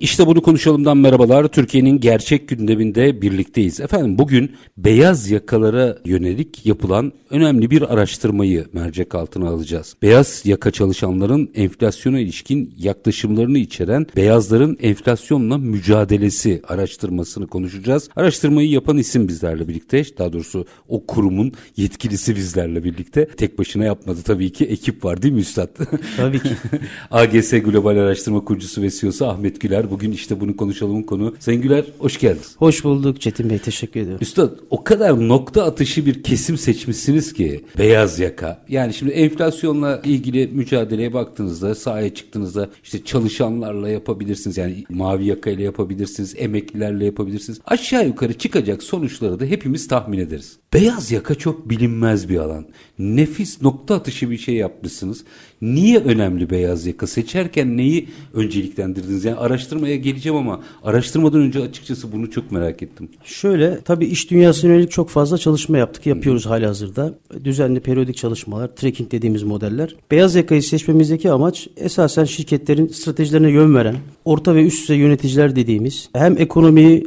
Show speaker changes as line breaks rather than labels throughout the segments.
İşte bunu konuşalımdan merhabalar. Türkiye'nin gerçek gündeminde birlikteyiz. Efendim bugün beyaz yakalara yönelik yapılan önemli bir araştırmayı mercek altına alacağız. Beyaz yaka çalışanların enflasyona ilişkin yaklaşımlarını içeren beyazların enflasyonla mücadelesi araştırmasını konuşacağız. Araştırmayı yapan isim bizlerle birlikte. Daha doğrusu o kurumun yetkilisi bizlerle birlikte. Tek başına yapmadı tabii ki. Ekip var değil mi Üstad?
Tabii ki.
AGS Global Araştırma Kurucusu ve CEO'su Ahmet Güler Bugün işte bunu konuşalımın konu. Sayın Güler hoş geldiniz.
Hoş bulduk Çetin Bey teşekkür ediyorum.
Üstad o kadar nokta atışı bir kesim seçmişsiniz ki beyaz yaka. Yani şimdi enflasyonla ilgili mücadeleye baktığınızda sahaya çıktığınızda işte çalışanlarla yapabilirsiniz. Yani mavi yaka ile yapabilirsiniz. Emeklilerle yapabilirsiniz. Aşağı yukarı çıkacak sonuçları da hepimiz tahmin ederiz. Beyaz yaka çok bilinmez bir alan. Nefis nokta atışı bir şey yapmışsınız. Niye önemli beyaz yaka? Seçerken neyi önceliklendirdiniz? Yani araştırmaya geleceğim ama araştırmadan önce açıkçası bunu çok merak ettim.
Şöyle tabii iş dünyasına yönelik çok fazla çalışma yaptık. Yapıyoruz hali hazırda. Düzenli periyodik çalışmalar, tracking dediğimiz modeller. Beyaz yakayı seçmemizdeki amaç esasen şirketlerin stratejilerine yön veren, orta ve üst düzey yöneticiler dediğimiz hem ekonomiyi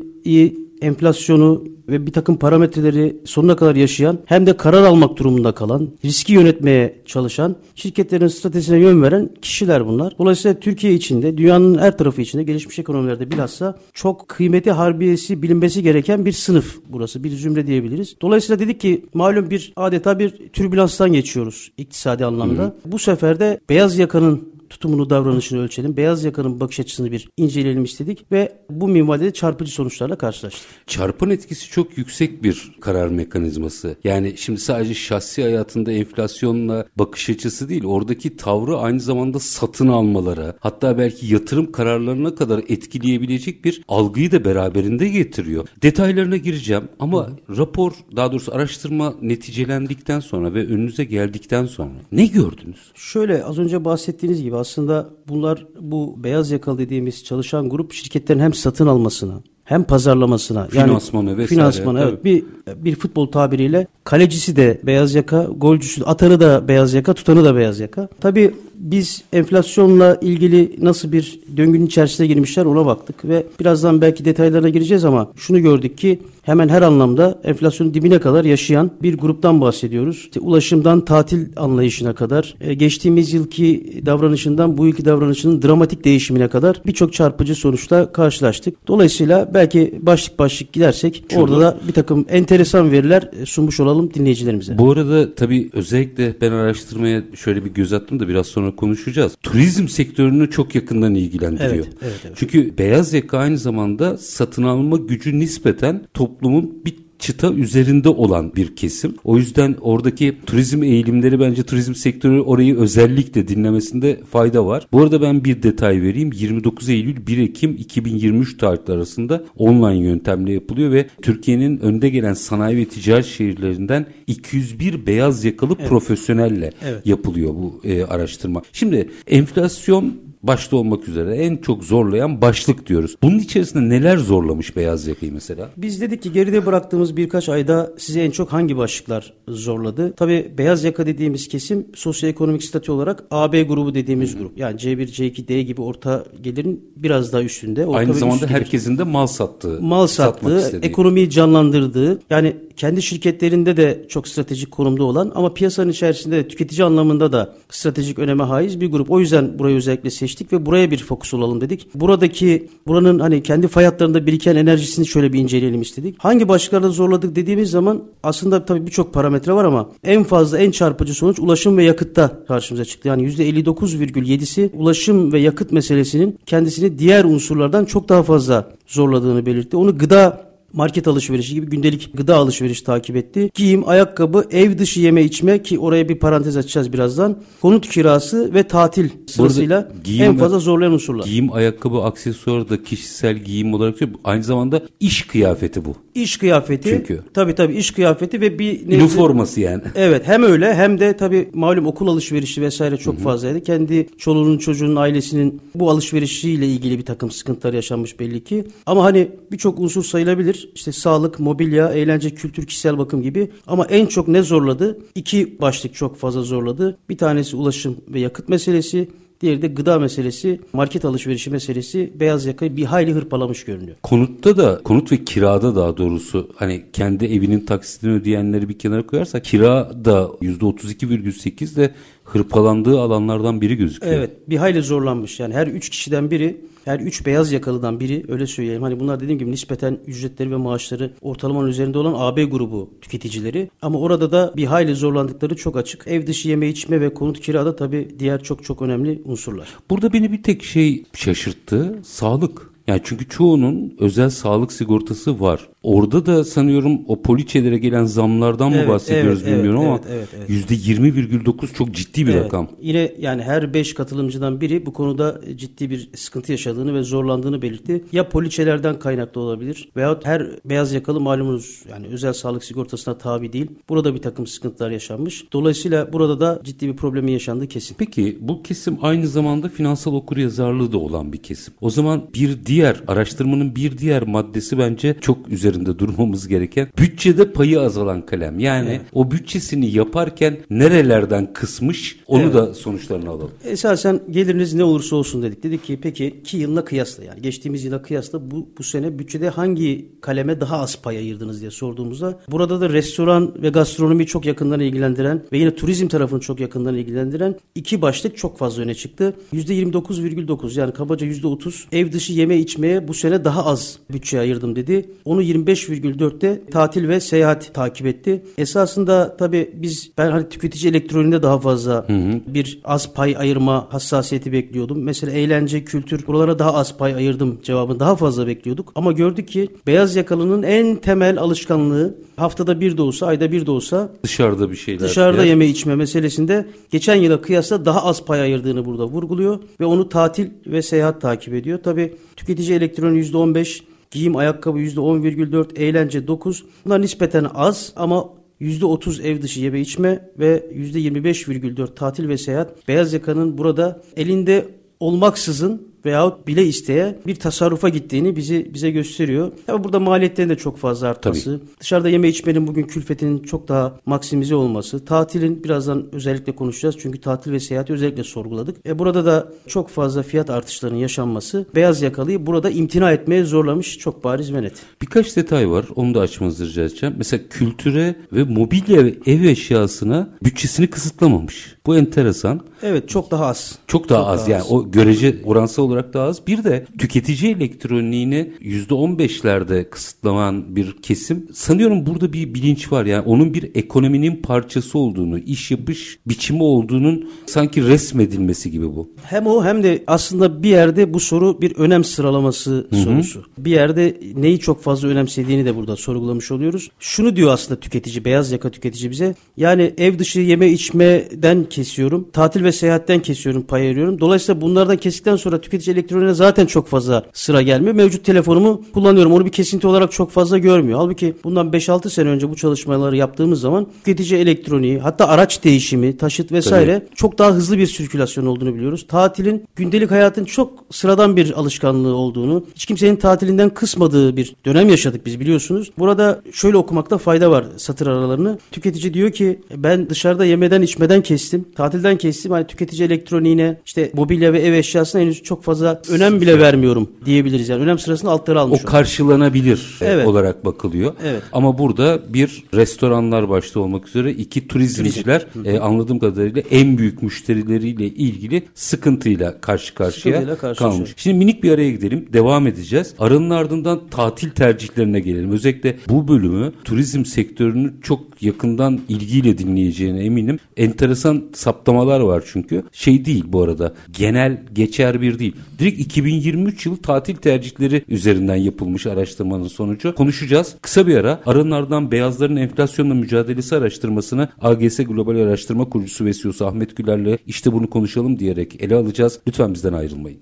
enflasyonu ve bir takım parametreleri sonuna kadar yaşayan hem de karar almak durumunda kalan, riski yönetmeye çalışan, şirketlerin stratejisine yön veren kişiler bunlar. Dolayısıyla Türkiye içinde, dünyanın her tarafı içinde, gelişmiş ekonomilerde bilhassa çok kıymeti harbiyesi bilinmesi gereken bir sınıf burası, bir zümre diyebiliriz. Dolayısıyla dedik ki malum bir adeta bir türbülanstan geçiyoruz iktisadi anlamda. Hı. Bu sefer de beyaz yakanın tutumunu, davranışını ölçelim. Beyaz yakanın bakış açısını bir inceleyelim istedik ve bu minvalde çarpıcı sonuçlarla karşılaştık.
Çarpın etkisi çok yüksek bir karar mekanizması. Yani şimdi sadece şahsi hayatında enflasyonla bakış açısı değil, oradaki tavrı aynı zamanda satın almalara, hatta belki yatırım kararlarına kadar etkileyebilecek bir algıyı da beraberinde getiriyor. Detaylarına gireceğim ama Hı. rapor, daha doğrusu araştırma neticelendikten sonra ve önünüze geldikten sonra ne gördünüz?
Şöyle az önce bahsettiğiniz gibi aslında bunlar bu beyaz yakalı dediğimiz çalışan grup şirketlerin hem satın almasına hem pazarlamasına
finansmanı yani vesaire.
Finansmanı evet bir bir futbol tabiriyle kalecisi de beyaz yaka, golcüsü atanı da beyaz yaka, tutanı da beyaz yaka. Tabii biz enflasyonla ilgili nasıl bir döngünün içerisine girmişler ona baktık ve birazdan belki detaylarına gireceğiz ama şunu gördük ki hemen her anlamda enflasyonun dibine kadar yaşayan bir gruptan bahsediyoruz. İşte ulaşımdan tatil anlayışına kadar, e, geçtiğimiz yılki davranışından bu yılki davranışının dramatik değişimine kadar birçok çarpıcı sonuçla karşılaştık. Dolayısıyla belki başlık başlık gidersek Çok orada da bir takım enteresan veriler e, sunmuş olalım dinleyicilerimize.
Bu arada tabii özellikle ben araştırmaya şöyle bir göz attım da biraz sonra konuşacağız. Turizm sektörünü çok yakından ilgilendiriyor. Evet, evet, evet. Çünkü beyaz yaka aynı zamanda satın alma gücü nispeten toplumun bir çıta üzerinde olan bir kesim. O yüzden oradaki turizm eğilimleri bence turizm sektörü orayı özellikle dinlemesinde fayda var. Bu arada ben bir detay vereyim. 29 Eylül 1 Ekim 2023 tarihleri arasında online yöntemle yapılıyor ve Türkiye'nin önde gelen sanayi ve ticaret şehirlerinden 201 beyaz yakalı evet. profesyonelle evet. yapılıyor bu e, araştırma. Şimdi enflasyon başta olmak üzere en çok zorlayan başlık diyoruz. Bunun içerisinde neler zorlamış beyaz yakayı mesela?
Biz dedik ki geride bıraktığımız birkaç ayda sizi en çok hangi başlıklar zorladı? Tabii beyaz yaka dediğimiz kesim sosyoekonomik statü olarak AB grubu dediğimiz Hı-hı. grup. Yani C1, C2, D gibi orta gelirin biraz daha üstünde.
Orta Aynı zamanda herkesin de mal sattığı.
Mal sattığı, ekonomiyi canlandırdığı. Yani kendi şirketlerinde de çok stratejik konumda olan ama piyasanın içerisinde de tüketici anlamında da stratejik öneme haiz bir grup. O yüzden burayı özellikle seçtik ve buraya bir fokus olalım dedik. Buradaki buranın hani kendi fay hatlarında biriken enerjisini şöyle bir inceleyelim istedik. Hangi başlıklarda zorladık dediğimiz zaman aslında tabii birçok parametre var ama en fazla en çarpıcı sonuç ulaşım ve yakıtta karşımıza çıktı. Yani %59,7'si ulaşım ve yakıt meselesinin kendisini diğer unsurlardan çok daha fazla zorladığını belirtti. Onu gıda market alışverişi gibi gündelik gıda alışverişi takip etti. Giyim, ayakkabı, ev dışı yeme içme ki oraya bir parantez açacağız birazdan. Konut kirası ve tatil sırasıyla giyim, en fazla zorlayan unsurlar.
Giyim, ayakkabı, aksesuar da kişisel giyim olarak aynı zamanda iş kıyafeti bu.
İş kıyafeti. Çünkü. Tabii tabii iş kıyafeti ve bir...
Üniforması yani.
Evet hem öyle hem de tabii malum okul alışverişi vesaire çok Hı-hı. fazlaydı. Kendi çoluğunun çocuğunun ailesinin bu alışverişiyle ilgili bir takım sıkıntılar yaşanmış belli ki. Ama hani birçok unsur sayılabilir. İşte sağlık, mobilya, eğlence, kültür, kişisel bakım gibi. Ama en çok ne zorladı? İki başlık çok fazla zorladı. Bir tanesi ulaşım ve yakıt meselesi. Diğeri de gıda meselesi, market alışverişi meselesi beyaz yakayı bir hayli hırpalamış görünüyor.
Konutta da, konut ve kirada daha doğrusu hani kendi evinin taksitini ödeyenleri bir kenara koyarsak kira da %32,8 de hırpalandığı alanlardan biri gözüküyor.
Evet bir hayli zorlanmış yani her üç kişiden biri her üç beyaz yakalıdan biri öyle söyleyelim. Hani bunlar dediğim gibi nispeten ücretleri ve maaşları ortalamanın üzerinde olan AB grubu tüketicileri. Ama orada da bir hayli zorlandıkları çok açık. Ev dışı yeme içme ve konut kirada tabii diğer çok çok önemli unsurlar.
Burada beni bir tek şey şaşırttı. Sağlık. Yani çünkü çoğunun özel sağlık sigortası var. Orada da sanıyorum o poliçelere gelen zamlardan evet, mı bahsediyoruz evet, bilmiyorum evet, ama evet, evet, evet. %20,9 çok ciddi bir evet. rakam.
Yine yani her 5 katılımcıdan biri bu konuda ciddi bir sıkıntı yaşadığını ve zorlandığını belirtti. Ya poliçelerden kaynaklı olabilir veyahut her beyaz yakalı malumunuz yani özel sağlık sigortasına tabi değil. Burada bir takım sıkıntılar yaşanmış. Dolayısıyla burada da ciddi bir problemin yaşandığı kesin.
Peki bu kesim aynı zamanda finansal okuryazarlığı da olan bir kesim. O zaman bir diğer araştırmanın bir diğer maddesi bence çok üzerinde durmamız gereken bütçede payı azalan kalem. Yani evet. o bütçesini yaparken nerelerden kısmış onu evet. da sonuçlarını alalım.
Esasen geliriniz ne olursa olsun dedik. Dedik ki peki ki yılına kıyasla yani geçtiğimiz yıla kıyasla bu, bu sene bütçede hangi kaleme daha az pay ayırdınız diye sorduğumuzda burada da restoran ve gastronomi çok yakından ilgilendiren ve yine turizm tarafını çok yakından ilgilendiren iki başlık çok fazla öne çıktı. %29,9 yani kabaca %30 ev dışı yeme içmeye bu sene daha az bütçe ayırdım dedi. Onu 20 25,4'te tatil ve seyahat takip etti. Esasında tabii biz ben hani tüketici elektroniğinde daha fazla hı hı. bir az pay ayırma hassasiyeti bekliyordum. Mesela eğlence, kültür buralara daha az pay ayırdım cevabını daha fazla bekliyorduk. Ama gördük ki beyaz yakalının en temel alışkanlığı haftada bir de olsa, ayda bir de olsa
dışarıda bir şeyler.
Dışarıda yer. yeme içme meselesinde geçen yıla kıyasla daha az pay ayırdığını burada vurguluyor ve onu tatil ve seyahat takip ediyor. Tabii tüketici elektroniği %15, Giyim ayakkabı %10,4, eğlence 9. Bunlar nispeten az ama %30 ev dışı yeme içme ve %25,4 tatil ve seyahat. Beyaz yakanın burada elinde olmaksızın veyahut bile isteye bir tasarrufa gittiğini bizi bize gösteriyor. Tabi burada maliyetlerin de çok fazla artması, Tabii. dışarıda yeme içmenin bugün külfetinin çok daha maksimize olması, tatilin birazdan özellikle konuşacağız çünkü tatil ve seyahati özellikle sorguladık. E burada da çok fazla fiyat artışlarının yaşanması beyaz yakalıyı burada imtina etmeye zorlamış çok bariz ve net.
Birkaç detay var onu da açmanızı rica edeceğim. Mesela kültüre ve mobilya ve ev eşyasına bütçesini kısıtlamamış. Bu enteresan.
Evet çok daha az.
Çok daha çok az daha yani az. o görece oransal olarak daha az. Bir de tüketici elektroniğini %15'lerde kısıtlaman bir kesim. Sanıyorum burada bir bilinç var. Yani onun bir ekonominin parçası olduğunu, iş yapış biçimi olduğunun sanki resmedilmesi gibi bu.
Hem o hem de aslında bir yerde bu soru bir önem sıralaması Hı-hı. sorusu. Bir yerde neyi çok fazla önemsediğini de burada sorgulamış oluyoruz. Şunu diyor aslında tüketici, beyaz yaka tüketici bize. Yani ev dışı yeme içmeden kesiyorum. Tatil ve seyahatten kesiyorum, pay ayırıyorum. Dolayısıyla bunlardan kestikten sonra tüketici tüketici elektroniğe zaten çok fazla sıra gelmiyor. Mevcut telefonumu kullanıyorum. Onu bir kesinti olarak çok fazla görmüyor. Halbuki bundan 5-6 sene önce bu çalışmaları yaptığımız zaman tüketici elektroniği hatta araç değişimi, taşıt vesaire Tabii. çok daha hızlı bir sirkülasyon olduğunu biliyoruz. Tatilin gündelik hayatın çok sıradan bir alışkanlığı olduğunu, hiç kimsenin tatilinden kısmadığı bir dönem yaşadık biz biliyorsunuz. Burada şöyle okumakta fayda var satır aralarını. Tüketici diyor ki ben dışarıda yemeden içmeden kestim. Tatilden kestim. Hani tüketici elektroniğine işte mobilya ve ev eşyasına henüz çok fazla fazla önem bile vermiyorum diyebiliriz. Yani önem sırasını altlara almış.
O karşılanabilir evet. olarak bakılıyor. Evet. Ama burada bir restoranlar başta olmak üzere iki turizmciler e, anladığım kadarıyla en büyük müşterileriyle ilgili sıkıntıyla karşı karşıya karşı kalmış. Şimdi minik bir araya gidelim. Devam edeceğiz. Aranın ardından tatil tercihlerine gelelim. Özellikle bu bölümü turizm sektörünü çok yakından ilgiyle dinleyeceğine eminim. Enteresan saptamalar var çünkü. Şey değil bu arada. Genel geçer bir değil Direkt 2023 yıl tatil tercihleri üzerinden yapılmış araştırmanın sonucu. Konuşacağız. Kısa bir ara. Aranlardan beyazların enflasyonla mücadelesi araştırmasını AGS Global Araştırma Kurucusu ve CEO'su Ahmet Güler'le işte bunu konuşalım diyerek ele alacağız. Lütfen bizden ayrılmayın.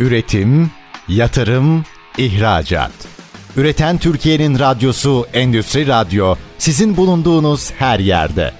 Üretim, yatırım, ihracat. Üreten Türkiye'nin radyosu Endüstri Radyo sizin bulunduğunuz her yerde.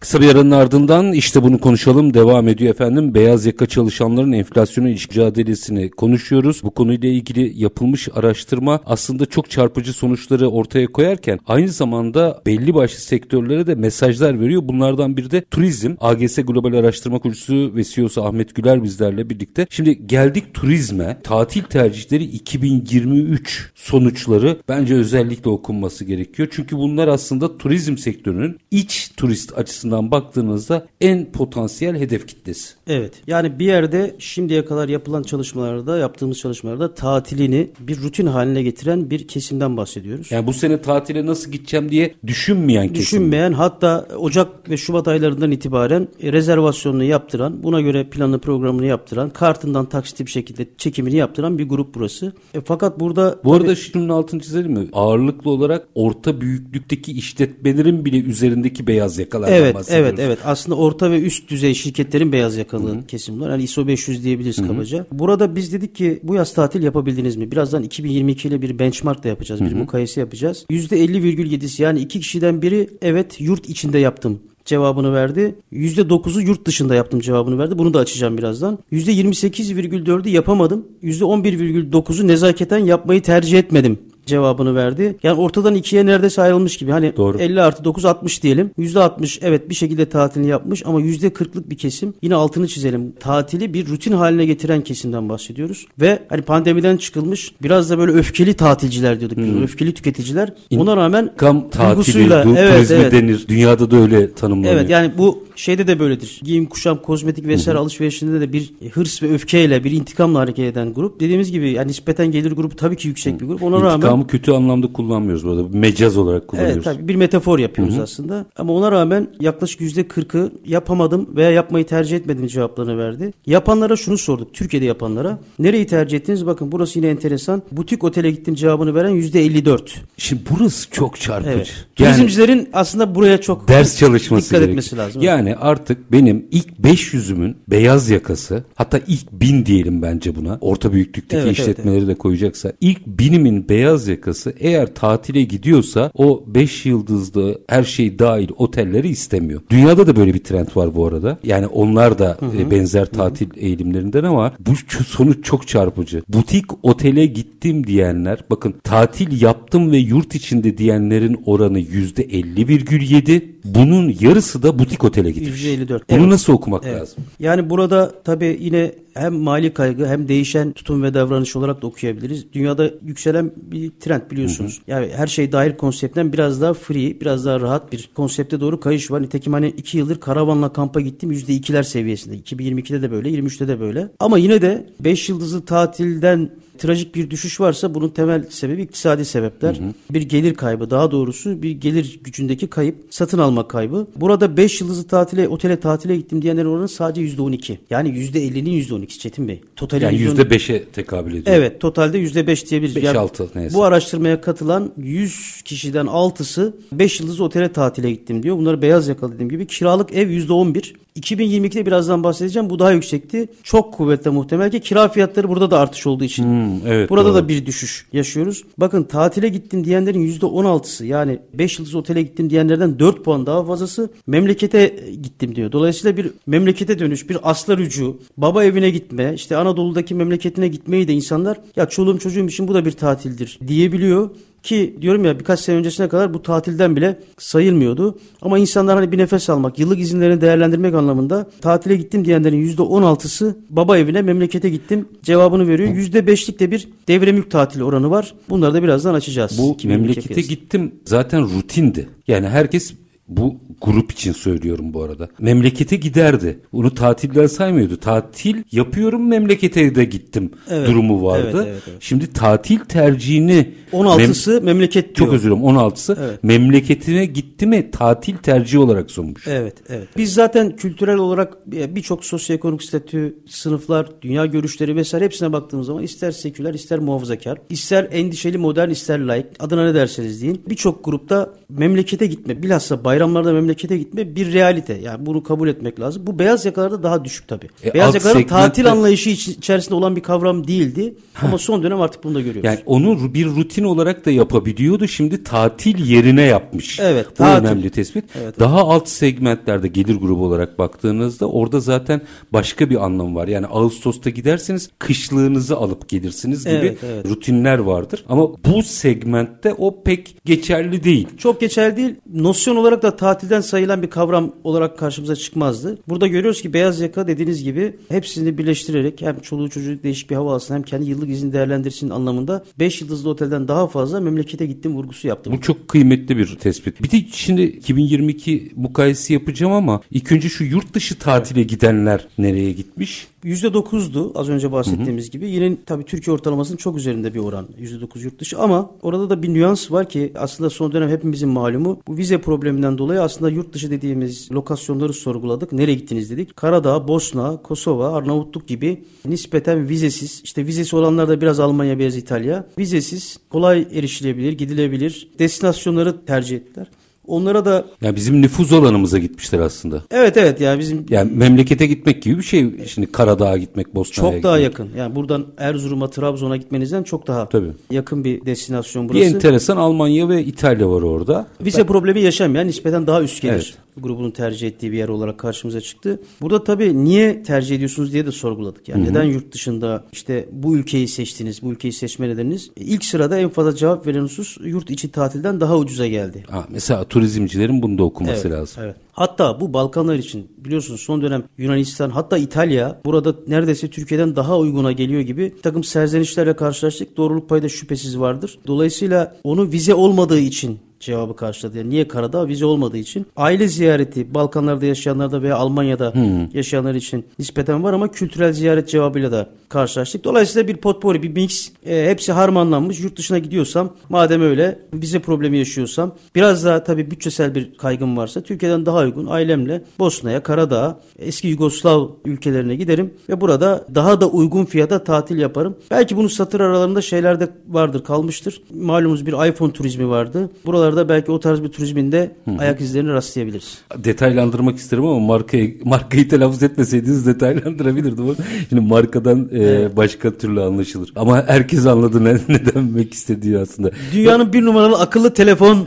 Kısa bir aranın ardından işte bunu konuşalım devam ediyor efendim. Beyaz yaka çalışanların enflasyona ilişkin mücadelesini konuşuyoruz. Bu konuyla ilgili yapılmış araştırma aslında çok çarpıcı sonuçları ortaya koyarken aynı zamanda belli başlı sektörlere de mesajlar veriyor. Bunlardan biri de turizm. AGS Global Araştırma Kurucusu ve CEO'su Ahmet Güler bizlerle birlikte. Şimdi geldik turizme. Tatil tercihleri 2023 sonuçları bence özellikle okunması gerekiyor. Çünkü bunlar aslında turizm sektörünün iç turist açısından açısından baktığınızda en potansiyel hedef kitlesi.
Evet. Yani bir yerde şimdiye kadar yapılan çalışmalarda, yaptığımız çalışmalarda tatilini bir rutin haline getiren bir kesimden bahsediyoruz.
Yani bu sene tatile nasıl gideceğim diye düşünmeyen kesim.
Düşünmeyen hatta Ocak ve Şubat aylarından itibaren rezervasyonunu yaptıran, buna göre planlı programını yaptıran, kartından taksitli bir şekilde çekimini yaptıran bir grup burası. E, fakat burada...
Bu arada şunun altını çizelim mi? Ağırlıklı olarak orta büyüklükteki işletmelerin bile üzerindeki beyaz yakalar
evet, bahsediyoruz. Evet evet aslında orta ve üst düzey şirketlerin beyaz yakalı Hı-hı. kesim var. Yani ISO 500 diyebiliriz Hı-hı. kabaca. Burada biz dedik ki bu yaz tatil yapabildiniz mi? Birazdan 2022 ile bir benchmark da yapacağız. Hı-hı. Bir mukayese yapacağız. %50,7'si yani iki kişiden biri evet yurt içinde yaptım cevabını verdi. %9'u yurt dışında yaptım cevabını verdi. Bunu da açacağım birazdan. %28,4'ü yapamadım. %11,9'u nezaketen yapmayı tercih etmedim cevabını verdi. Yani ortadan ikiye neredeyse ayrılmış gibi. Hani Doğru. 50 artı 9 60 diyelim. %60 evet bir şekilde tatilini yapmış ama %40'lık bir kesim. Yine altını çizelim. Tatili bir rutin haline getiren kesimden bahsediyoruz. Ve hani pandemiden çıkılmış biraz da böyle öfkeli tatilciler diyorduk. Hmm. Öfkeli tüketiciler. Ona rağmen
kam tatili, evet, turizmi evet. denir. Dünyada da öyle tanımlanıyor.
Evet yani bu şeyde de böyledir. Giyim, kuşam, kozmetik vesaire Hı-hı. alışverişinde de bir hırs ve öfkeyle, bir intikamla hareket eden grup. Dediğimiz gibi yani nispeten gelir grubu tabii ki yüksek Hı. bir grup. Ona İntikamı
İntikamı kötü anlamda kullanmıyoruz burada. Mecaz olarak kullanıyoruz.
Evet tabii bir metafor yapıyoruz Hı-hı. aslında. Ama ona rağmen yaklaşık yüzde kırkı yapamadım veya yapmayı tercih etmedim cevaplarını verdi. Yapanlara şunu sorduk. Türkiye'de yapanlara. Nereyi tercih ettiniz? Bakın burası yine enteresan. Butik otele gittim cevabını veren yüzde 54.
Şimdi burası çok çarpıcı. Evet.
Yani, Turizmcilerin aslında buraya çok
ders çalışması dikkat gerekiyor. etmesi lazım. Yani artık benim ilk 500'ümün beyaz yakası hatta ilk 1000 diyelim bence buna. Orta büyüklükteki evet, işletmeleri evet, evet. de koyacaksa ilk binimin beyaz yakası eğer tatile gidiyorsa o 5 yıldızlı her şey dahil otelleri istemiyor. Dünyada da böyle bir trend var bu arada. Yani onlar da hı hı. E, benzer tatil hı hı. eğilimlerinden ama bu sonuç çok çarpıcı. Butik otele gittim diyenler bakın tatil yaptım ve yurt içinde diyenlerin oranı %50,7. Bunun yarısı da butik otele gitmiş. %54. Bunu evet. nasıl okumak evet. lazım?
Yani burada tabii yine hem mali kaygı hem değişen tutum ve davranış olarak da okuyabiliriz. Dünyada yükselen bir trend biliyorsunuz. Hı hı. Yani her şey dahil konseptten biraz daha free, biraz daha rahat bir konsepte doğru kayış var. Nitekim hani iki yıldır karavanla kampa gittim %2'ler seviyesinde. 2022'de de böyle, 23'te de böyle. Ama yine de 5 yıldızlı tatilden trajik bir düşüş varsa bunun temel sebebi iktisadi sebepler. Hı hı. Bir gelir kaybı daha doğrusu bir gelir gücündeki kayıp, satın alma kaybı. Burada 5 yıldızlı tatile, otele tatile gittim diyenlerin oranı sadece %12. Yani %50'nin %12'si Çetin Bey.
Totali yani %5'e tekabül ediyor.
Evet totalde %5 diyebiliriz.
5 yani 6 neyse.
Bu araştırmaya katılan 100 kişiden 6'sı 5 yıldızlı otele tatile gittim diyor. Bunları beyaz yakalı dediğim gibi. Kiralık ev %11. 2022'de birazdan bahsedeceğim. Bu daha yüksekti. Çok kuvvetli muhtemel ki kira fiyatları burada da artış olduğu için. Hmm, evet, burada doğru. da bir düşüş yaşıyoruz. Bakın tatile gittim diyenlerin %16'sı yani 5 yıldız otele gittim diyenlerden 4 puan daha fazlası memlekete gittim diyor. Dolayısıyla bir memlekete dönüş, bir aslar ucu, baba evine gitme, işte Anadolu'daki memleketine gitmeyi de insanlar ya çoluğum çocuğum için bu da bir tatildir diyebiliyor. Ki diyorum ya birkaç sene öncesine kadar bu tatilden bile sayılmıyordu. Ama insanlar hani bir nefes almak, yıllık izinlerini değerlendirmek anlamında tatile gittim diyenlerin %16'sı baba evine, memlekete gittim cevabını veriyor. %5'lik de bir devre mülk tatili oranı var. Bunları da birazdan açacağız.
Bu memlekete gittim zaten rutindi. Yani herkes Bu grup için söylüyorum bu arada. Memlekete giderdi. Bunu tatilden saymıyordu. Tatil yapıyorum memlekete de gittim evet, durumu vardı. Evet, evet, evet. Şimdi tatil tercihini
16'sı mem- memleket
diyor. Çok özür dilerim 16'sı evet. memleketine gitti mi tatil tercihi olarak sunmuş.
Evet, evet. Biz zaten kültürel olarak birçok sosyoekonomik statü, sınıflar, dünya görüşleri vesaire hepsine baktığımız zaman ister seküler, ister muhafazakar, ister endişeli modern, ister laik adına ne derseniz deyin. Birçok grupta memlekete gitme, bilhassa bayramlarda memlekete gitme bir realite. Yani bunu kabul etmek lazım. Bu beyaz yakalarda daha düşük tabii. E, beyaz yakaların segmentte... tatil anlayışı içerisinde olan bir kavram değildi. Ama son dönem artık bunu da görüyoruz.
Yani onu bir rutin olarak da yapabiliyordu. Şimdi tatil yerine yapmış. Evet. Bu tatil. önemli tespit. Evet, daha alt segmentlerde gelir grubu olarak baktığınızda orada zaten başka bir anlam var. Yani Ağustos'ta giderseniz kışlığınızı alıp gelirsiniz gibi evet, evet. rutinler vardır. Ama bu segmentte o pek geçerli değil.
Çok geçerli değil. Nosyon olarak da tatilden sayılan bir kavram olarak karşımıza çıkmazdı. Burada görüyoruz ki beyaz yaka dediğiniz gibi hepsini birleştirerek hem çoluğu çocuğu değişik bir hava alsın hem kendi yıllık izin değerlendirsin anlamında 5 yıldızlı otelden daha fazla memlekete gittim vurgusu yaptım.
Bu çok kıymetli bir tespit. Bir de şimdi 2022 mukayesi yapacağım ama ilk önce şu yurt dışı tatile gidenler nereye gitmiş?
%9'du az önce bahsettiğimiz hı hı. gibi. Yine tabii Türkiye ortalamasının çok üzerinde bir oran. %9 yurt dışı ama orada da bir nüans var ki aslında son dönem hepimizin malumu bu vize probleminden dolayı aslında yurt dışı dediğimiz lokasyonları sorguladık. Nereye gittiniz dedik. Karadağ, Bosna, Kosova, Arnavutluk gibi nispeten vizesiz işte vizesi olanlar da biraz Almanya, biraz İtalya. Vizesiz, kolay erişilebilir, gidilebilir destinasyonları tercih ettiler. Onlara da
yani bizim nüfuz alanımıza gitmişler aslında.
Evet evet yani bizim
yani memlekete gitmek gibi bir şey. Şimdi Karadağ'a gitmek, Bosna'ya
Çok daha yakın. Yani buradan Erzurum'a, Trabzon'a gitmenizden çok daha Tabii. yakın bir destinasyon burası.
Bir enteresan Almanya ve İtalya var orada.
Vize ben... problemi yaşamayan nispeten daha üst gelir. Evet grubunun tercih ettiği bir yer olarak karşımıza çıktı. Burada tabii niye tercih ediyorsunuz diye de sorguladık. Yani Hı-hı. neden yurt dışında işte bu ülkeyi seçtiniz, bu ülkeyi seçme nedeniniz? İlk sırada en fazla cevap veren husus yurt içi tatilden daha ucuza geldi.
Ha, mesela turizmcilerin bunu da okuması
evet,
lazım.
Evet. Hatta bu Balkanlar için biliyorsunuz son dönem Yunanistan hatta İtalya burada neredeyse Türkiye'den daha uyguna geliyor gibi bir takım serzenişlerle karşılaştık. Doğruluk payı da şüphesiz vardır. Dolayısıyla onu vize olmadığı için cevabı karşıladı. Yani niye Karadağ? Vize olmadığı için. Aile ziyareti Balkanlarda yaşayanlarda veya Almanya'da hmm. yaşayanlar için nispeten var ama kültürel ziyaret cevabıyla da karşılaştık. Dolayısıyla bir potpourri, bir mix. E, hepsi harmanlanmış. Yurt dışına gidiyorsam madem öyle vize problemi yaşıyorsam biraz daha tabii bütçesel bir kaygım varsa Türkiye'den daha uygun ailemle Bosna'ya, Karadağ'a, eski Yugoslav ülkelerine giderim ve burada daha da uygun fiyata tatil yaparım. Belki bunun satır aralarında şeyler de vardır, kalmıştır. Malumuz bir iPhone turizmi vardı. Buralar buralarda belki o tarz bir turizminde Hı-hı. ayak izlerini rastlayabiliriz.
Detaylandırmak isterim ama markayı markayı telaffuz etmeseydiniz detaylandırabilirdim. Şimdi markadan e, başka türlü anlaşılır. Ama herkes anladı ne, ne demek istediği aslında.
Dünyanın bir numaralı akıllı telefon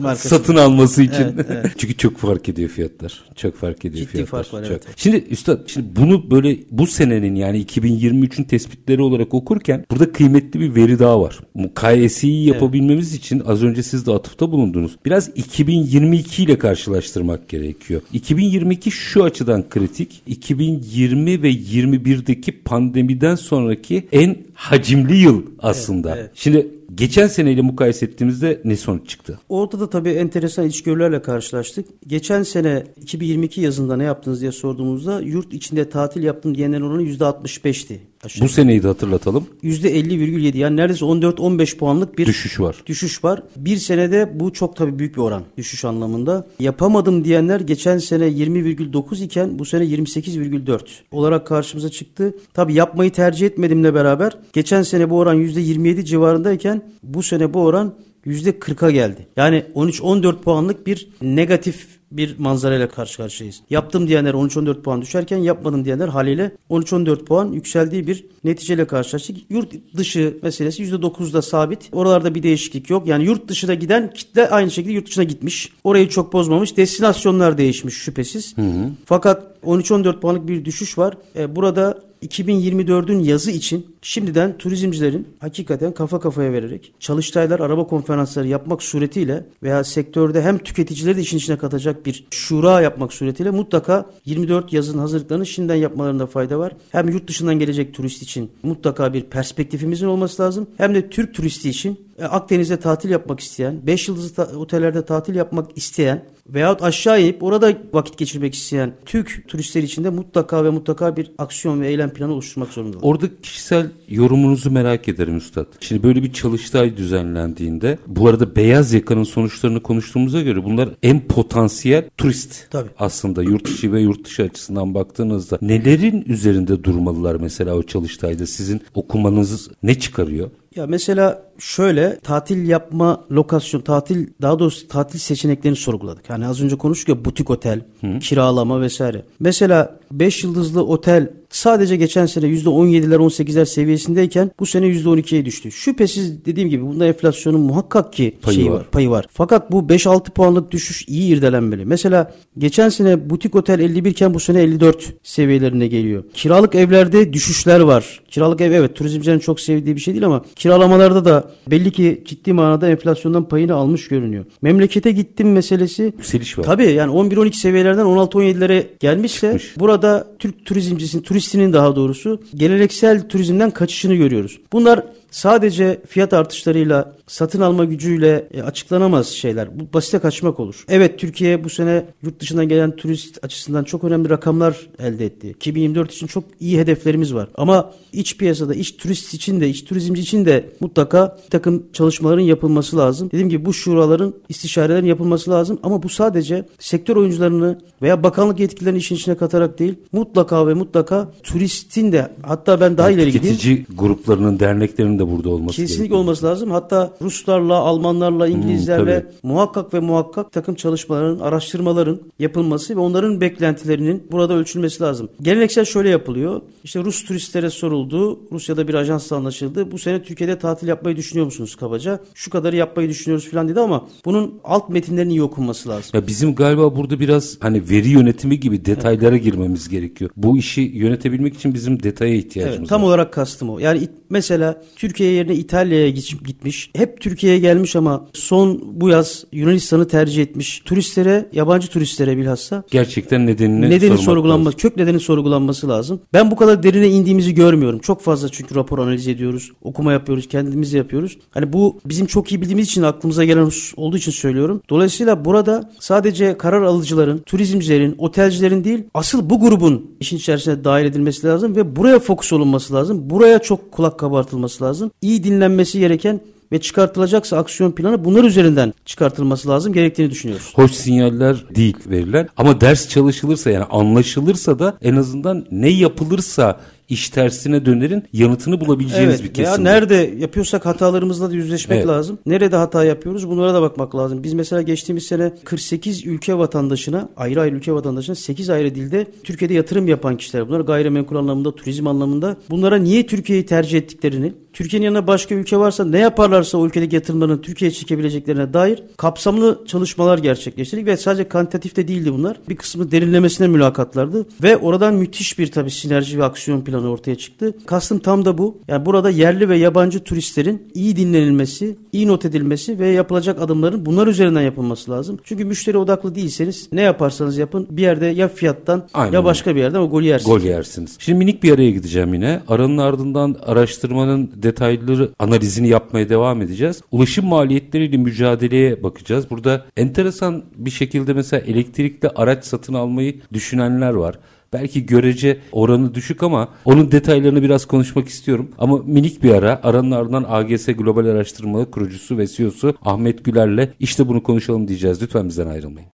markası. Satın alması için. Evet, evet. Çünkü çok fark ediyor fiyatlar. Çok fark ediyor Ciddi fiyatlar. fark var çok. evet. Şimdi üstad şimdi bunu böyle bu senenin yani 2023'ün tespitleri olarak okurken burada kıymetli bir veri daha var. Mukayesiyi yapabilmemiz evet. için az önce siz de atıfta atıfta bulundunuz. Biraz 2022 ile karşılaştırmak gerekiyor. 2022 şu açıdan kritik. 2020 ve 21'deki pandemiden sonraki en hacimli yıl aslında. Evet, evet. Şimdi Geçen seneyle mukayese ettiğimizde ne sonuç çıktı?
Orada da tabii enteresan içgörülerle karşılaştık. Geçen sene 2022 yazında ne yaptınız diye sorduğumuzda yurt içinde tatil yaptım diyenlerin oranı %65'ti.
Aşağı. Bu seneyi de hatırlatalım.
%50,7 yani neredeyse 14-15 puanlık bir
düşüş var.
Düşüş var. Bir senede bu çok tabii büyük bir oran düşüş anlamında. Yapamadım diyenler geçen sene 20,9 iken bu sene 28,4 olarak karşımıza çıktı. Tabii yapmayı tercih etmedimle beraber geçen sene bu oran %27 civarındayken bu sene bu oran %40'a geldi. Yani 13-14 puanlık bir negatif bir manzarayla karşı karşıyayız. Yaptım diyenler 13-14 puan düşerken yapmadım diyenler haliyle 13-14 puan yükseldiği bir neticeyle karşılaştık. Yurt dışı meselesi %9'da sabit. Oralarda bir değişiklik yok. Yani yurt dışına giden kitle aynı şekilde yurt dışına gitmiş. Orayı çok bozmamış. Destinasyonlar değişmiş şüphesiz. Hı hı. Fakat 13-14 puanlık bir düşüş var. E, burada 2024'ün yazı için şimdiden turizmcilerin hakikaten kafa kafaya vererek çalıştaylar, araba konferansları yapmak suretiyle veya sektörde hem tüketicileri de işin içine katacak bir şura yapmak suretiyle mutlaka 24 yazın hazırlıklarını şimdiden yapmalarında fayda var. Hem yurt dışından gelecek turist için mutlaka bir perspektifimizin olması lazım. Hem de Türk turisti için Akdeniz'de tatil yapmak isteyen, 5 yıldızlı ta- otellerde tatil yapmak isteyen veyahut aşağı inip orada vakit geçirmek isteyen Türk turistler için de mutlaka ve mutlaka bir aksiyon ve eylem planı oluşturmak zorundalar.
Orada kişisel yorumunuzu merak ederim Üstad. Şimdi böyle bir çalıştay düzenlendiğinde bu arada beyaz yakanın sonuçlarını konuştuğumuza göre bunlar en potansiyel turist.
Tabii.
Aslında yurt içi ve yurt dışı açısından baktığınızda nelerin üzerinde durmalılar mesela o çalıştayda sizin okumanız ne çıkarıyor?
Ya mesela şöyle tatil yapma lokasyon, tatil daha doğrusu tatil seçeneklerini sorguladık. Hani az önce konuştuk ya butik otel, kiralama vesaire. Mesela 5 yıldızlı otel sadece geçen sene %17'ler 18'ler seviyesindeyken bu sene %12'ye düştü. Şüphesiz dediğim gibi bunda enflasyonun muhakkak ki
Payı
şeyi
var.
var. payı var. Fakat bu 5-6 puanlık düşüş iyi irdelenmeli. Mesela geçen sene butik otel 51 iken bu sene 54 seviyelerine geliyor. Kiralık evlerde düşüşler var. Kiralık ev evet turizmcilerin çok sevdiği bir şey değil ama kiralamalarda da belli ki ciddi manada enflasyondan payını almış görünüyor. Memlekete gittim meselesi
Yükseliş var.
Tabii yani 11-12 seviyelerden 16-17'lere gelmişse
Çıkmış.
burada Türk turizmcisinin, turistinin daha doğrusu geleneksel turizmden kaçışını görüyoruz. Bunlar sadece fiyat artışlarıyla, satın alma gücüyle e, açıklanamaz şeyler. Bu basite kaçmak olur. Evet Türkiye bu sene yurt dışından gelen turist açısından çok önemli rakamlar elde etti. 2024 için çok iyi hedeflerimiz var. Ama iç piyasada, iç turist için de, iç turizmci için de mutlaka bir takım çalışmaların yapılması lazım. Dediğim gibi bu şuraların, istişarelerin yapılması lazım. Ama bu sadece sektör oyuncularını veya bakanlık yetkililerini işin içine katarak değil, mutlaka ve mutlaka turistin de hatta ben daha ileri gideyim.
Tüketici gruplarının, derneklerinin de burada olması
Kesinlikle
gerekiyor.
olması lazım. Hatta Ruslarla, Almanlarla, İngilizlerle
tabii.
muhakkak ve muhakkak takım çalışmaların, araştırmaların yapılması ve onların beklentilerinin burada ölçülmesi lazım. Geleneksel şöyle yapılıyor. İşte Rus turistlere soruldu. Rusya'da bir ajansla anlaşıldı. Bu sene Türkiye'de tatil yapmayı düşünüyor musunuz kabaca? Şu kadarı yapmayı düşünüyoruz falan dedi ama bunun alt metinlerin iyi okunması lazım.
Ya bizim galiba burada biraz hani veri yönetimi gibi detaylara girmemiz gerekiyor. Bu işi yönetebilmek için bizim detaya ihtiyacımız
Evet, tam
var.
olarak kastım o. Yani mesela Türkiye yerine İtalya'ya git- gitmiş. Hep Türkiye'ye gelmiş ama son bu yaz Yunanistan'ı tercih etmiş. Turistlere, yabancı turistlere bilhassa
Gerçekten nedenini
nedeni sorgulanması, kök nedeni sorgulanması lazım. Ben bu kadar derine indiğimizi görmüyorum. Çok fazla çünkü rapor analiz ediyoruz, okuma yapıyoruz, kendimiz yapıyoruz. Hani bu bizim çok iyi bildiğimiz için aklımıza gelen husus olduğu için söylüyorum. Dolayısıyla burada sadece karar alıcıların, turizmcilerin, otelcilerin değil, asıl bu grubun işin içerisine dahil edilmesi lazım ve buraya fokus olunması lazım. Buraya çok kulak kabartılması lazım. İyi dinlenmesi gereken ve çıkartılacaksa aksiyon planı bunlar üzerinden çıkartılması lazım gerektiğini düşünüyoruz.
Hoş sinyaller değil verilen ama ders çalışılırsa yani anlaşılırsa da en azından ne yapılırsa iş tersine dönerin yanıtını bulabileceğiniz bir
Evet veya
kesim.
nerede yapıyorsak hatalarımızla da yüzleşmek
Evet.
lazım. Nerede hata yapıyoruz bunlara da bakmak lazım. Biz mesela geçtiğimiz sene 48 ülke vatandaşına ayrı ayrı ülke vatandaşına 8 ayrı dilde Türkiye'de yatırım yapan kişiler bunlar gayrimenkul anlamında turizm anlamında bunlara niye Türkiye'yi tercih ettiklerini Türkiye'nin yanında başka ülke varsa ne yaparlarsa o ülkedeki yatırımların Türkiye'ye çekebileceklerine dair kapsamlı çalışmalar gerçekleştirdik ve sadece kantitatif de değildi bunlar. Bir kısmı derinlemesine mülakatlardı ve oradan müthiş bir tabii sinerji ve aksiyon planı ortaya çıktı. Kastım tam da bu. Yani burada yerli ve yabancı turistlerin iyi dinlenilmesi, iyi not edilmesi ve yapılacak adımların bunlar üzerinden yapılması lazım. Çünkü müşteri odaklı değilseniz ne yaparsanız yapın bir yerde ya fiyattan
Aynen
ya başka bir yerden o golü yersiniz.
Gol yersiniz. Şimdi minik bir araya gideceğim yine. Aranın ardından araştırmanın detayları analizini yapmaya devam edeceğiz. Ulaşım maliyetleriyle mücadeleye bakacağız. Burada enteresan bir şekilde mesela elektrikli araç satın almayı düşünenler var. Belki görece oranı düşük ama onun detaylarını biraz konuşmak istiyorum. Ama minik bir ara aranın ardından AGS Global Araştırma kurucusu ve CEO'su Ahmet Güler'le işte bunu konuşalım diyeceğiz. Lütfen bizden ayrılmayın.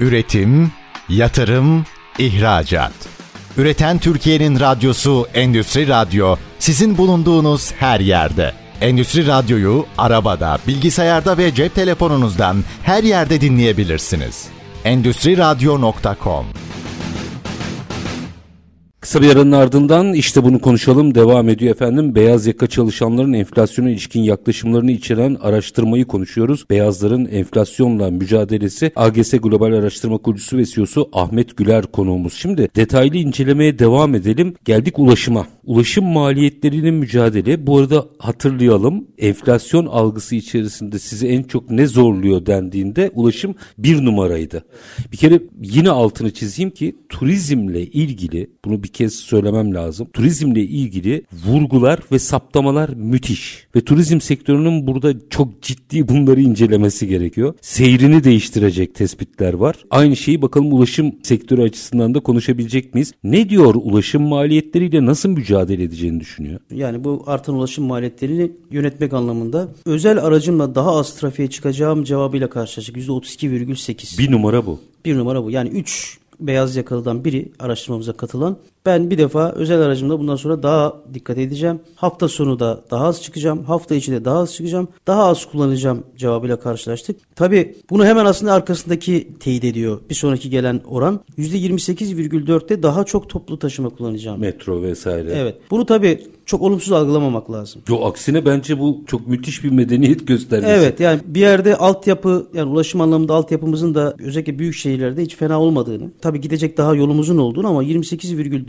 Üretim, yatırım, ihracat. Üreten Türkiye'nin radyosu Endüstri Radyo sizin bulunduğunuz her yerde. Endüstri Radyo'yu arabada, bilgisayarda ve cep telefonunuzdan her yerde dinleyebilirsiniz. Endüstri Radyo.com
Kısa bir aranın ardından işte bunu konuşalım devam ediyor efendim. Beyaz yaka çalışanların enflasyona ilişkin yaklaşımlarını içeren araştırmayı konuşuyoruz. Beyazların enflasyonla mücadelesi AGS Global Araştırma Kurucusu ve CEO'su Ahmet Güler konuğumuz. Şimdi detaylı incelemeye devam edelim. Geldik ulaşıma. Ulaşım maliyetlerinin mücadele. Bu arada hatırlayalım enflasyon algısı içerisinde sizi en çok ne zorluyor dendiğinde ulaşım bir numaraydı. Bir kere yine altını çizeyim ki turizmle ilgili bunu bir kez söylemem lazım. Turizmle ilgili vurgular ve saptamalar müthiş. Ve turizm sektörünün burada çok ciddi bunları incelemesi gerekiyor. Seyrini değiştirecek tespitler var. Aynı şeyi bakalım ulaşım sektörü açısından da konuşabilecek miyiz? Ne diyor ulaşım maliyetleriyle nasıl mücadele edeceğini düşünüyor?
Yani bu artan ulaşım maliyetlerini yönetmek anlamında özel aracımla daha az trafiğe çıkacağım cevabıyla karşılaştık. %32,8.
Bir numara bu.
Bir numara bu. Yani 3 beyaz yakalıdan biri araştırmamıza katılan. Ben bir defa özel aracımda bundan sonra daha dikkat edeceğim. Hafta sonu da daha az çıkacağım. Hafta içi de daha az çıkacağım. Daha az kullanacağım cevabıyla karşılaştık. Tabi bunu hemen aslında arkasındaki teyit ediyor. Bir sonraki gelen oran %28,4'te daha çok toplu taşıma kullanacağım.
Metro vesaire.
Evet. Bunu tabi çok olumsuz algılamamak lazım.
Yo aksine bence bu çok müthiş bir medeniyet göstergesi.
Evet yani bir yerde altyapı yani ulaşım anlamında altyapımızın da özellikle büyük şehirlerde hiç fena olmadığını tabii gidecek daha yolumuzun olduğunu ama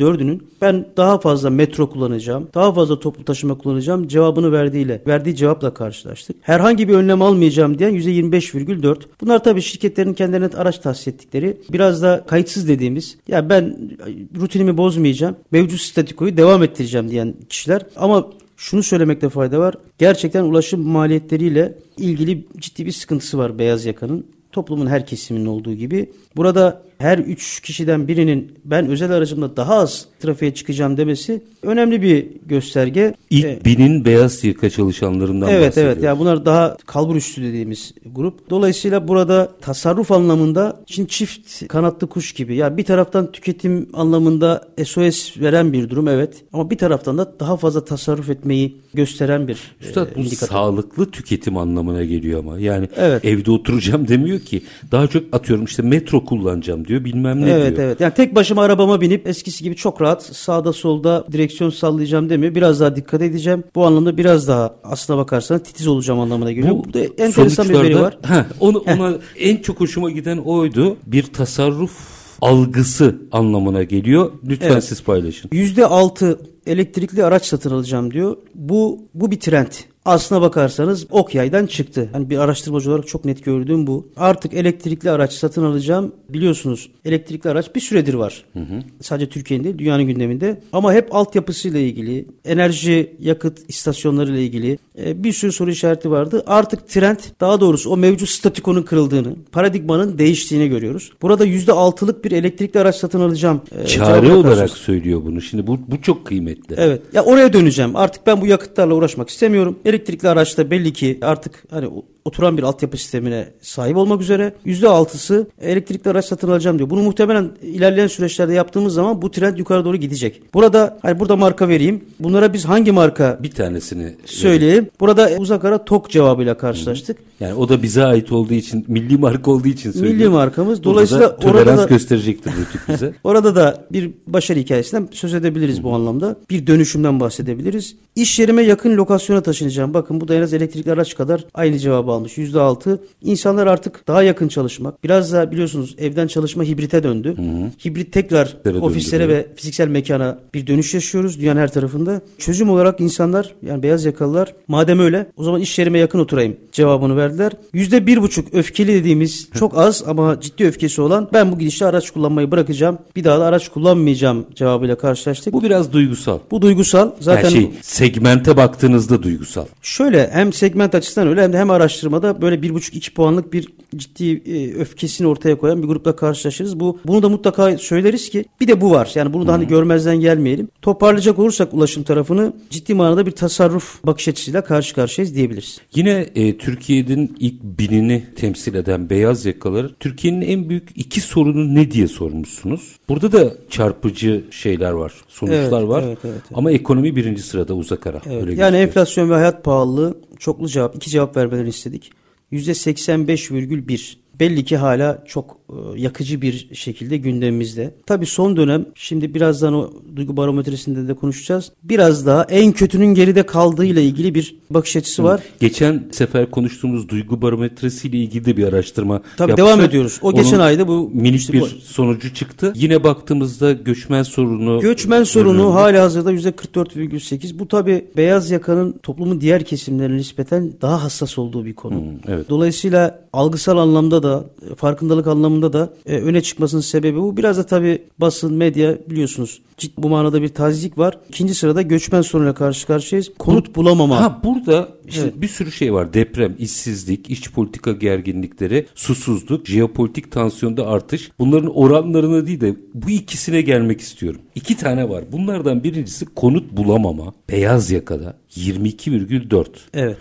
28,4'ünün ben daha fazla metro kullanacağım, daha fazla toplu taşıma kullanacağım cevabını verdiğiyle, verdiği cevapla karşılaştık. Herhangi bir önlem almayacağım diyen %25,4. Bunlar tabii şirketlerin kendilerine araç tahsis ettikleri biraz da kayıtsız dediğimiz ya ben rutinimi bozmayacağım, mevcut statikoyu devam ettireceğim diyen kişiler ama şunu söylemekte fayda var. Gerçekten ulaşım maliyetleriyle ilgili ciddi bir sıkıntısı var beyaz yakanın. Toplumun her kesiminin olduğu gibi. Burada her üç kişiden birinin ben özel aracımla daha az trafiğe çıkacağım demesi önemli bir gösterge.
İlk ee, binin beyaz yaka çalışanlarından
evet,
bahsediyoruz.
Evet yani bunlar daha kalbur üstü dediğimiz grup. Dolayısıyla burada tasarruf anlamında şimdi çift kanatlı kuş gibi. Ya bir taraftan tüketim anlamında SOS veren bir durum evet. Ama bir taraftan da daha fazla tasarruf etmeyi gösteren bir
Üstad e, bu indikatör. sağlıklı tüketim anlamına geliyor ama. Yani evet. evde oturacağım demiyor ki. Daha çok atıyorum işte metro kullanacağım diyor bilmem ne
evet,
diyor.
Evet evet. Yani tek başıma arabama binip eskisi gibi çok rahat sağda solda direksiyon sallayacağım demiyor. Biraz daha dikkat edeceğim. Bu anlamda biraz daha aslına bakarsan titiz olacağım anlamına geliyor. Bu, Burada enteresan bir veri var.
Heh, onu, ona en çok hoşuma giden oydu. Bir tasarruf algısı anlamına geliyor. Lütfen evet. siz paylaşın.
%6 elektrikli araç satın alacağım diyor. Bu bu bir trend. Aslına bakarsanız ok yaydan çıktı. Hani bir araştırmacı olarak çok net gördüğüm bu. Artık elektrikli araç satın alacağım. Biliyorsunuz elektrikli araç bir süredir var. Hı hı. Sadece Türkiye'nin değil dünyanın gündeminde. Ama hep altyapısıyla ilgili, enerji yakıt istasyonları ile ilgili e, bir sürü soru işareti vardı. Artık trend daha doğrusu o mevcut statikonun kırıldığını, paradigmanın değiştiğini görüyoruz. Burada %6'lık bir elektrikli araç satın alacağım.
E, Çare olarak söylüyor bunu. Şimdi bu, bu çok kıymetli.
Evet. Ya oraya döneceğim. Artık ben bu yakıtlarla uğraşmak istemiyorum. Elektrikli araçta belli ki artık hani oturan bir altyapı sistemine sahip olmak üzere %6'sı elektrikli araç satın alacağım diyor. Bunu muhtemelen ilerleyen süreçlerde yaptığımız zaman bu trend yukarı doğru gidecek. Burada hani burada marka vereyim. Bunlara biz hangi marka
bir tanesini
söyleyeyim. Verin. Burada uzak ara TOK cevabıyla karşılaştık.
Yani o da bize ait olduğu için milli marka olduğu için söylüyorum.
Milli markamız. Dolayısıyla
Burada da orada da gösterecektir bu tip bize.
orada da bir başarı hikayesinden söz edebiliriz bu anlamda. Bir dönüşümden bahsedebiliriz. İş yerime yakın lokasyona taşınacağım. Bakın bu da en az elektrikli araç kadar aynı cevabı almış. %6. İnsanlar artık daha yakın çalışmak. Biraz da biliyorsunuz evden çalışma hibrite döndü. Hı hı. Hibrit tekrar Tere ofislere döndü, ve fiziksel mekana bir dönüş yaşıyoruz dünyanın her tarafında. Çözüm olarak insanlar yani beyaz yakalılar madem öyle o zaman iş yerime yakın oturayım cevabını verdiler. %1,5 öfkeli dediğimiz çok az ama ciddi öfkesi olan ben bu gidişle araç kullanmayı bırakacağım. Bir daha da araç kullanmayacağım cevabıyla karşılaştık.
Bu biraz duygusal.
Bu duygusal. Zaten
yani şey, segmente baktığınızda duygusal.
Şöyle hem segment açısından öyle hem de hem araştırmada böyle bir buçuk iki puanlık bir ciddi e, öfkesini ortaya koyan bir grupla karşılaşırız. Bu bunu da mutlaka söyleriz ki bir de bu var. Yani bunu da hani görmezden gelmeyelim. Toparlayacak olursak ulaşım tarafını ciddi manada bir tasarruf bakış açısıyla karşı karşıyayız diyebiliriz.
Yine e, Türkiye'nin ilk binini temsil eden beyaz yakaları Türkiye'nin en büyük iki sorunu ne diye sormuşsunuz. Burada da çarpıcı şeyler var, sonuçlar evet, var. Evet, evet, evet. Ama ekonomi birinci sırada uzak ara.
Evet. Öyle yani enflasyon ve hayat pahalılığı çoklu cevap, iki cevap vermelerini istedik. %85,1 belli ki hala çok e, yakıcı bir şekilde gündemimizde. Tabi son dönem şimdi birazdan o duygu barometresinde de konuşacağız. Biraz daha en kötünün geride kaldığı ile ilgili bir bakış açısı var.
Geçen sefer konuştuğumuz duygu barometresi ile ilgili de bir araştırma
Tabii devam ediyoruz. O geçen ayda bu
minik işte bir bu... sonucu çıktı. Yine baktığımızda göçmen sorunu
Göçmen sorunu önünde. hala hazırda %44,8. Bu tabi beyaz yakanın toplumun diğer kesimlerine nispeten daha hassas olduğu bir konu. Hmm, evet. Dolayısıyla algısal anlamda da da farkındalık anlamında da e, öne çıkmasının sebebi bu. Biraz da tabii basın, medya biliyorsunuz ciddi bu manada bir tazzik var. İkinci sırada göçmen sorunuyla karşı karşıyayız. Konut bulamama.
Ha burada işte evet. bir sürü şey var. Deprem, işsizlik, iç politika gerginlikleri, susuzluk, jeopolitik tansiyonda artış. Bunların oranlarına değil de bu ikisine gelmek istiyorum. İki tane var. Bunlardan birincisi konut bulamama. Beyaz yakada 22,4.
Evet.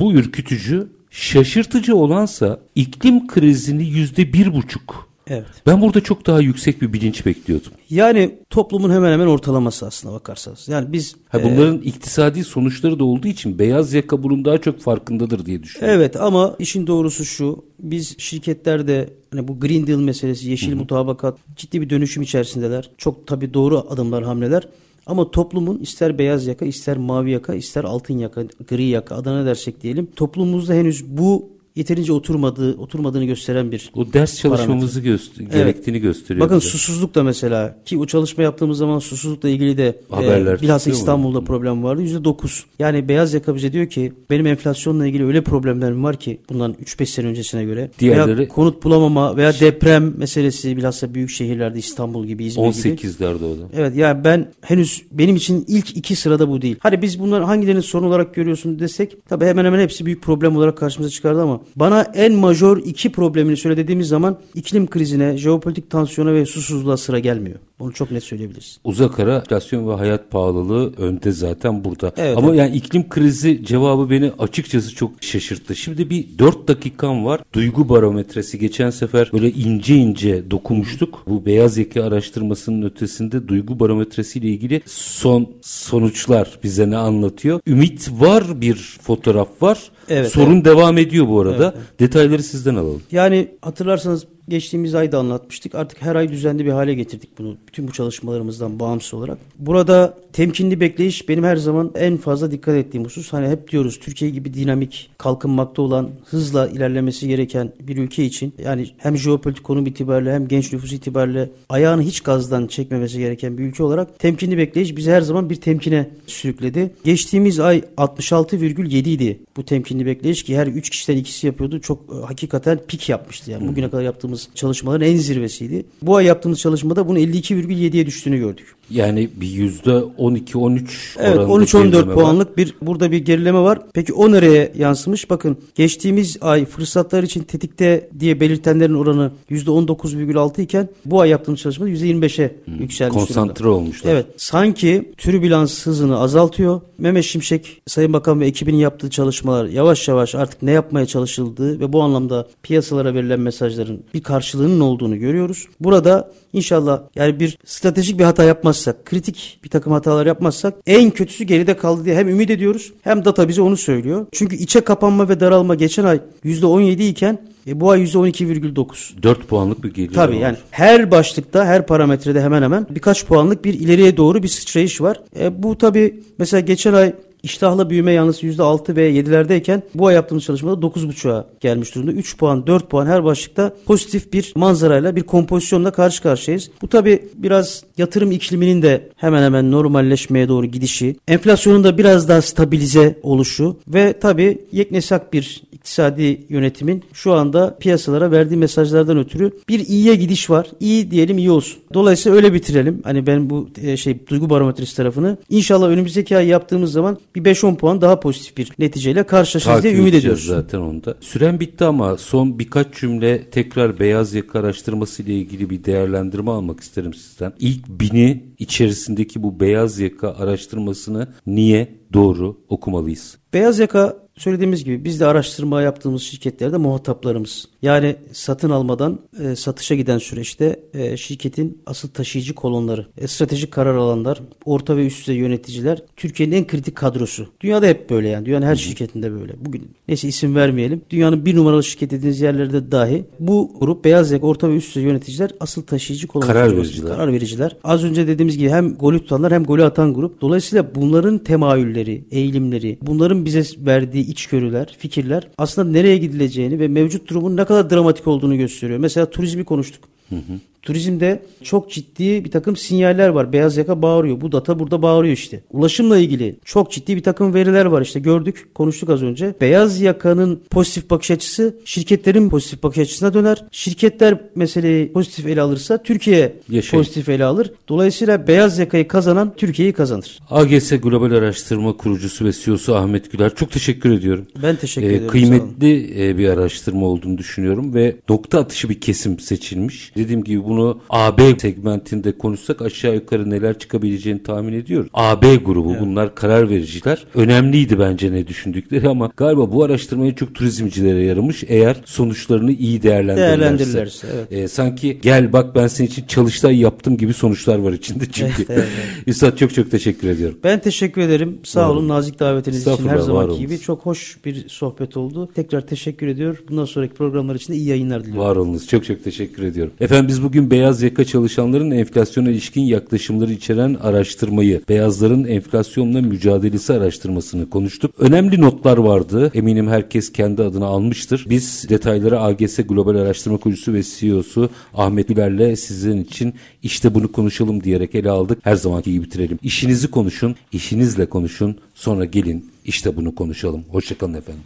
Bu ürkütücü. Şaşırtıcı olansa iklim krizini yüzde bir buçuk
Evet.
Ben burada çok daha yüksek bir bilinç bekliyordum.
Yani toplumun hemen hemen ortalaması aslında bakarsanız. Yani biz
ha, bunların e, iktisadi sonuçları da olduğu için beyaz yaka bunun daha çok farkındadır diye düşünüyorum.
Evet ama işin doğrusu şu. Biz şirketlerde hani bu Green Deal meselesi, yeşil Hı-hı. mutabakat ciddi bir dönüşüm içerisindeler. Çok tabii doğru adımlar, hamleler. Ama toplumun ister beyaz yaka, ister mavi yaka, ister altın yaka, gri yaka adına dersek diyelim. Toplumumuzda henüz bu yeterince oturmadığı oturmadığını gösteren bir
O ders çalışmamızı göster gerektiğini gösteriyor.
Bakın bize. susuzluk da mesela ki o çalışma yaptığımız zaman susuzlukla ilgili de
Haberler
e, bilhassa İstanbul'da mu? problem vardı. yüzde dokuz. Yani beyaz yaka bize diyor ki benim enflasyonla ilgili öyle problemlerim var ki bundan 3-5 sene öncesine göre. Diğerleri veya konut bulamama veya deprem meselesi bilhassa büyük şehirlerde İstanbul gibi İzmir 18'lerde
gibi. 18'lerde o da.
Evet yani ben henüz benim için ilk iki sırada bu değil. Hadi biz bunları hangilerini sorun olarak görüyorsun desek tabii hemen hemen hepsi büyük problem olarak karşımıza çıkardı ama bana en majör iki problemini söyle dediğimiz zaman iklim krizine, jeopolitik tansiyona ve susuzluğa sıra gelmiyor. Bunu çok net söyleyebiliriz.
Uzak ara enflasyon ve hayat pahalılığı önde zaten burada.
Evet,
Ama
evet.
yani iklim krizi cevabı beni açıkçası çok şaşırttı. Şimdi bir dört dakikam var. Duygu barometresi geçen sefer böyle ince ince dokunmuştuk. Bu beyaz yaka araştırmasının ötesinde duygu barometresi ile ilgili son sonuçlar bize ne anlatıyor? Ümit var bir fotoğraf var. Evet, Sorun evet. devam ediyor bu arada. Evet, evet. Detayları sizden alalım.
Yani hatırlarsanız geçtiğimiz ayda anlatmıştık. Artık her ay düzenli bir hale getirdik bunu. Bütün bu çalışmalarımızdan bağımsız olarak. Burada temkinli bekleyiş benim her zaman en fazla dikkat ettiğim husus. Hani hep diyoruz Türkiye gibi dinamik, kalkınmakta olan, hızla ilerlemesi gereken bir ülke için yani hem jeopolitik konum itibariyle hem genç nüfus itibariyle ayağını hiç gazdan çekmemesi gereken bir ülke olarak temkinli bekleyiş bizi her zaman bir temkine sürükledi. Geçtiğimiz ay 66,7 idi bu temkinli bekleyiş ki her 3 kişiden ikisi yapıyordu. Çok e, hakikaten pik yapmıştı yani. Bugüne kadar yaptığımız yaptığımız çalışmaların en zirvesiydi. Bu ay yaptığımız çalışmada bunun 52,7'ye düştüğünü gördük.
Yani bir yüzde 12-13
Evet 13-14 puanlık var. bir burada bir gerileme var. Peki o nereye yansımış? Bakın geçtiğimiz ay fırsatlar için tetikte diye belirtenlerin oranı yüzde 19,6 iken bu ay yaptığımız çalışmada yüzde 25'e hmm. yükselmiş
Konsantre
durumda.
olmuşlar.
Evet sanki türbülans hızını azaltıyor. Mehmet Şimşek Sayın Bakan ve ekibinin yaptığı çalışmalar yavaş yavaş artık ne yapmaya çalışıldığı ve bu anlamda piyasalara verilen mesajların bir karşılığının olduğunu görüyoruz. Burada inşallah yani bir stratejik bir hata yapmazsak, kritik bir takım hatalar yapmazsak en kötüsü geride kaldı diye hem ümit ediyoruz hem data bize onu söylüyor. Çünkü içe kapanma ve daralma geçen ay %17 iken e, bu ay %12,9.
4 puanlık bir geliyor.
Tabii var. yani her başlıkta her parametrede hemen hemen birkaç puanlık bir ileriye doğru bir sıçrayış var. E, bu tabii mesela geçen ay İştahlı büyüme yalnız %6 ve 7'lerdeyken bu ay yaptığımız çalışmada 9.5'a gelmiş durumda. 3 puan, 4 puan her başlıkta pozitif bir manzarayla, bir kompozisyonla karşı karşıyayız. Bu tabi biraz yatırım ikliminin de hemen hemen normalleşmeye doğru gidişi, enflasyonun da biraz daha stabilize oluşu ve tabi yeknesak bir iktisadi yönetimin şu anda piyasalara verdiği mesajlardan ötürü bir iyiye gidiş var. İyi diyelim iyi olsun. Dolayısıyla öyle bitirelim. Hani ben bu e, şey duygu barometresi tarafını. İnşallah önümüzdeki ay yaptığımız zaman bir 5-10 puan daha pozitif bir neticeyle karşılaşırız diye ümit ediyoruz.
zaten onda. Süren bitti ama son birkaç cümle tekrar beyaz yaka araştırması ile ilgili bir değerlendirme almak isterim sizden. İlk bini içerisindeki bu beyaz yaka araştırmasını niye doğru okumalıyız?
Beyaz yaka söylediğimiz gibi biz de araştırma yaptığımız şirketlerde muhataplarımız. Yani satın almadan e, satışa giden süreçte e, şirketin asıl taşıyıcı kolonları, e, stratejik karar alanlar, orta ve üst düzey yöneticiler Türkiye'nin en kritik kadrosu. Dünyada hep böyle yani. Dünyanın her şirketinde böyle. Bugün neyse isim vermeyelim. Dünyanın bir numaralı şirket dediğiniz yerlerde dahi bu grup beyaz yaka, orta ve üst düzey yöneticiler asıl taşıyıcı kolonlar.
Karar vericiler.
Karar vericiler. Az önce dediğimiz gibi hem golü tutanlar hem golü atan grup. Dolayısıyla bunların temayülleri, eğilimleri, bunların bize verdiği içgörüler, fikirler aslında nereye gidileceğini ve mevcut durumun ne kadar dramatik olduğunu gösteriyor. Mesela turizmi konuştuk. Hı hı. Turizmde çok ciddi bir takım sinyaller var. Beyaz yaka bağırıyor. Bu data burada bağırıyor işte. Ulaşımla ilgili çok ciddi bir takım veriler var işte gördük, konuştuk az önce. Beyaz yakanın pozitif bakış açısı şirketlerin pozitif bakış açısına döner. Şirketler meseleyi pozitif ele alırsa Türkiye Yaşayın. pozitif ele alır. Dolayısıyla beyaz yakayı kazanan Türkiye'yi kazanır.
AGS Global Araştırma kurucusu ve CEO'su Ahmet Güler çok teşekkür ediyorum.
Ben teşekkür ee, ederim.
Kıymetli e, bir araştırma olduğunu düşünüyorum ve nokta atışı bir kesim seçilmiş. Dediğim gibi bunu AB segmentinde konuşsak aşağı yukarı neler çıkabileceğini tahmin ediyoruz. AB grubu evet. bunlar karar vericiler. Önemliydi bence ne düşündükleri ama galiba bu araştırmayı çok turizmcilere yaramış eğer sonuçlarını iyi değerlendirirlerse. Değerlendirirlerse evet. E, sanki gel bak ben senin için çalıştay yaptım gibi sonuçlar var içinde çünkü. Evet, evet, evet. Üstad çok çok teşekkür ediyorum.
Ben teşekkür ederim. Sağ olun nazik davetiniz için her zamanki gibi. Çok hoş bir sohbet oldu. Tekrar teşekkür ediyor. Bundan sonraki programlar için de iyi yayınlar diliyorum.
Var olunuz. Çok çok teşekkür ediyorum. Efendim biz bugün beyaz yaka çalışanların enflasyona ilişkin yaklaşımları içeren araştırmayı, beyazların enflasyonla mücadelesi araştırmasını konuştuk. Önemli notlar vardı. Eminim herkes kendi adına almıştır. Biz detayları AGS Global Araştırma Kurucusu ve CEO'su Ahmet Güler'le sizin için işte bunu konuşalım diyerek ele aldık. Her zamanki gibi bitirelim. İşinizi konuşun, işinizle konuşun. Sonra gelin işte bunu konuşalım. Hoşçakalın efendim.